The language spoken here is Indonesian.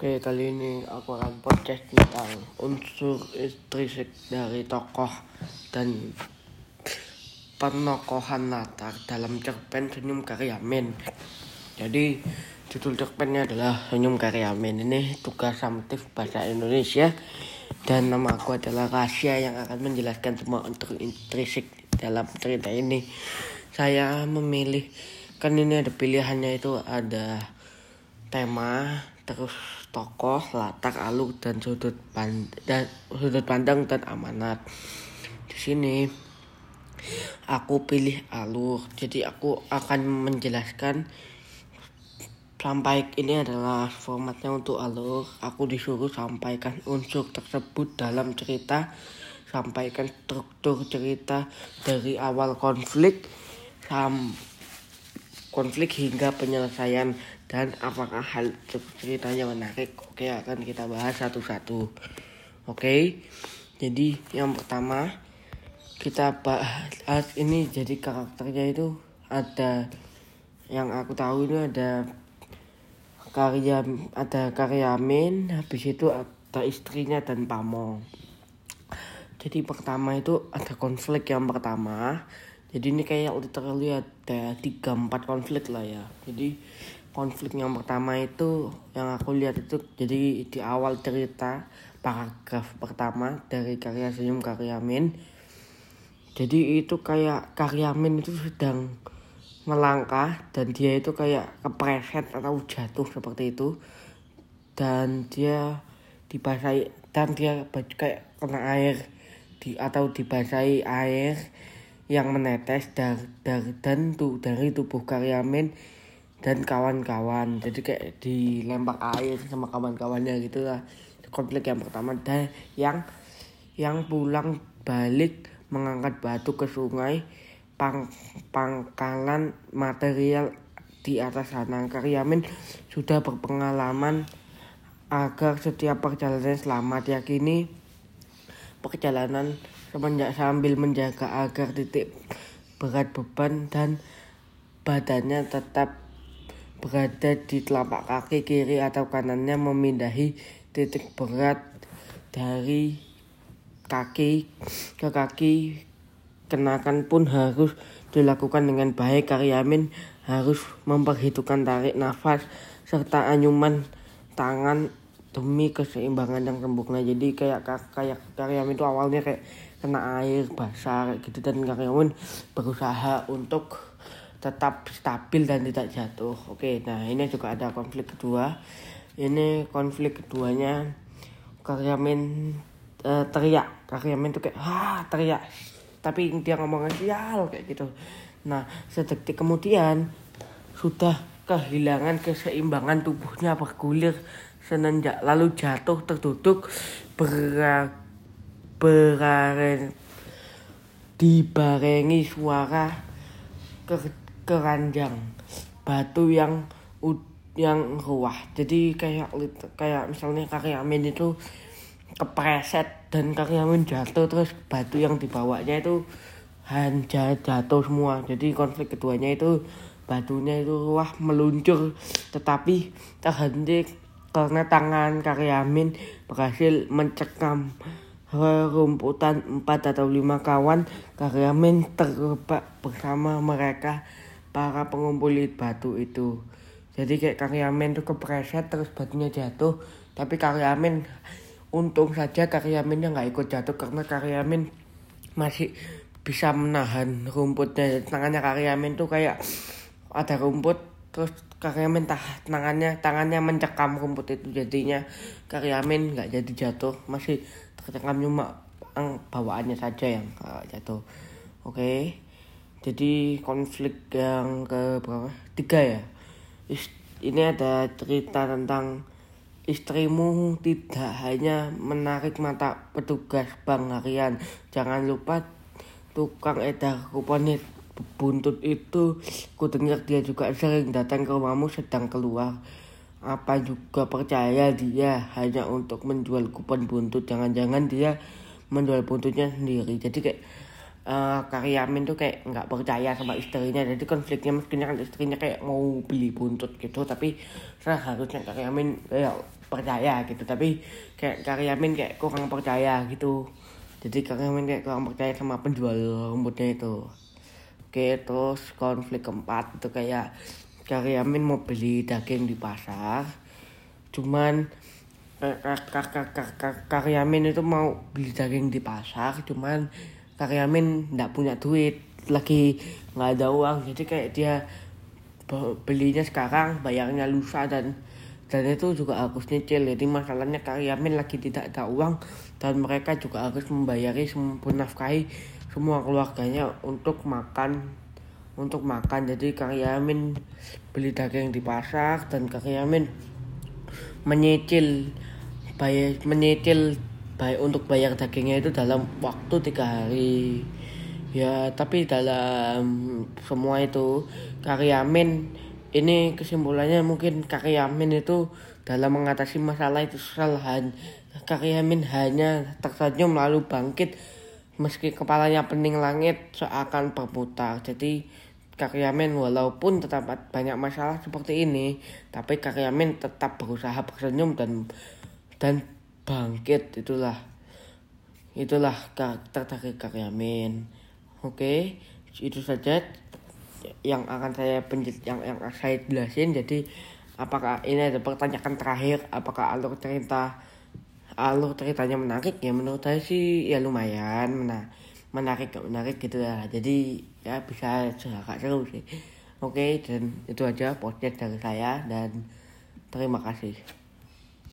Oke, kali ini aku akan podcast tentang unsur intrinsik dari tokoh dan penokohan latar dalam cerpen Senyum Karyamin. Jadi, judul cerpennya adalah Senyum Karyamin. Ini tugas samtif bahasa Indonesia dan nama aku adalah Rahasia yang akan menjelaskan semua unsur intrinsik dalam cerita ini. Saya memilih kan ini ada pilihannya itu ada tema terus tokoh latar alur dan sudut pandang sudut pandang dan amanat. Di sini aku pilih alur. Jadi aku akan menjelaskan sampai ini adalah formatnya untuk alur. Aku disuruh sampaikan unsur tersebut dalam cerita sampaikan struktur cerita dari awal konflik sampai konflik hingga penyelesaian dan apakah hal ceritanya menarik? Oke akan kita bahas satu-satu. Oke? Jadi yang pertama kita bahas ini jadi karakternya itu ada yang aku tahu ini ada karya ada karyamin habis itu ada istrinya dan pamong jadi pertama itu ada konflik yang pertama. Jadi ini kayak literally ada tiga empat konflik lah ya. Jadi konflik yang pertama itu yang aku lihat itu jadi di awal cerita paragraf pertama dari karya senyum karyamin jadi itu kayak karyamin itu sedang melangkah dan dia itu kayak kepreset atau jatuh seperti itu. Dan dia dibasahi dan dia kayak kena air di atau dibasahi air yang menetes dari, dari dan dari tubuh Karyamin dan kawan-kawan jadi kayak dilempar air sama kawan-kawannya gitu lah konflik yang pertama. Dan yang yang pulang balik mengangkat batu ke sungai pang, pangkalan material di atas sana Karyamin sudah berpengalaman agar setiap perjalanan selamat. Yakini perjalanan semenjak sambil menjaga agar titik berat beban dan badannya tetap berada di telapak kaki kiri atau kanannya memindahi titik berat dari kaki ke kaki. Kenakan pun harus dilakukan dengan baik. Karyamin harus memperhitungkan tarik nafas serta anyuman tangan demi keseimbangan yang sempurna jadi kayak kayak Karyamin itu awalnya kayak kena air basah gitu. Dan karyawan berusaha untuk tetap stabil dan tidak jatuh. Oke, nah ini juga ada konflik kedua. Ini konflik keduanya karyamen uh, teriak. Karyamen tuh kayak ah teriak. Tapi dia ngomong sial kayak gitu. Nah, sedetik kemudian sudah kehilangan keseimbangan tubuhnya bergulir senenjak lalu jatuh terduduk berak beraren dibarengi suara keranjang batu yang yang ruah jadi kayak kayak misalnya karyamin itu kepreset dan karyamin jatuh terus batu yang dibawanya itu hanya jatuh semua. Jadi konflik keduanya itu batunya itu ruah meluncur. Tetapi terhenti karena tangan karyamin berhasil mencekam rumputan empat atau lima kawan karyamen terjebak bersama mereka para pengumpul batu itu. Jadi kayak karyamen tuh kepreset terus batunya jatuh. Tapi karyamen untung saja karyamennya nggak ikut jatuh karena karyamen masih bisa menahan rumputnya. Tangannya karyamen tuh kayak ada rumput terus karyamen tah tangannya tangannya mencekam rumput itu jadinya karyamen nggak jadi jatuh masih tercengkam cuma bawaannya saja yang uh, jatuh oke okay. Jadi konflik yang ke berapa? Tiga ya? Ini ada cerita tentang istrimu tidak hanya menarik mata petugas bank harian. Jangan lupa tukang edar kupon buntut itu ku dengar dia juga sering datang ke rumahmu sedang keluar. Apa juga percaya dia hanya untuk menjual kupon buntut? Jangan-jangan dia menjual buntutnya sendiri. Jadi kayak uh, Karyamin tuh kayak nggak percaya sama istrinya. Jadi konfliknya mestinya kan istrinya kayak mau beli buntut gitu. Tapi seharusnya Karyamin kayak percaya gitu. Tapi kayak Karyamin kayak kurang percaya gitu. Jadi Karyamin kayak kurang percaya sama penjual rumputnya itu. Oke terus konflik keempat itu kayak Karyamin mau beli daging di pasar. Cuman Karyamin itu mau beli daging di pasar. Cuman Karyamin nggak punya duit lagi nggak ada uang. Jadi kayak dia belinya sekarang bayarnya lusa dan dan itu juga harus nyicil. Jadi masalahnya Karyamin lagi tidak ada uang dan mereka juga harus membayari nafkahi semua keluarganya untuk makan untuk makan. Jadi Karyamin beli daging di pasar dan Karyamin menyicil bayar menyicil baik untuk bayar dagingnya itu dalam waktu tiga hari. Ya tapi dalam semua itu karyamin ini kesimpulannya mungkin karyamin itu dalam mengatasi masalah itu kesalahan karyamin hanya tersenyum lalu bangkit meski kepalanya pening langit seakan berputar. Jadi karyamin walaupun tetap banyak masalah seperti ini tapi karyamin tetap berusaha bersenyum dan dan bangkit itulah. Itulah dari Karyamin oke itu saja yang akan saya penjel yang yang saya jelasin. Jadi apakah ini ada pertanyaan terakhir? Apakah alur cerita alur ceritanya menarik? Ya menurut saya sih ya lumayan mena menarik gak menarik gitu ya jadi ya bisa agak seru sih. Oke dan itu aja podcast dari saya dan terima kasih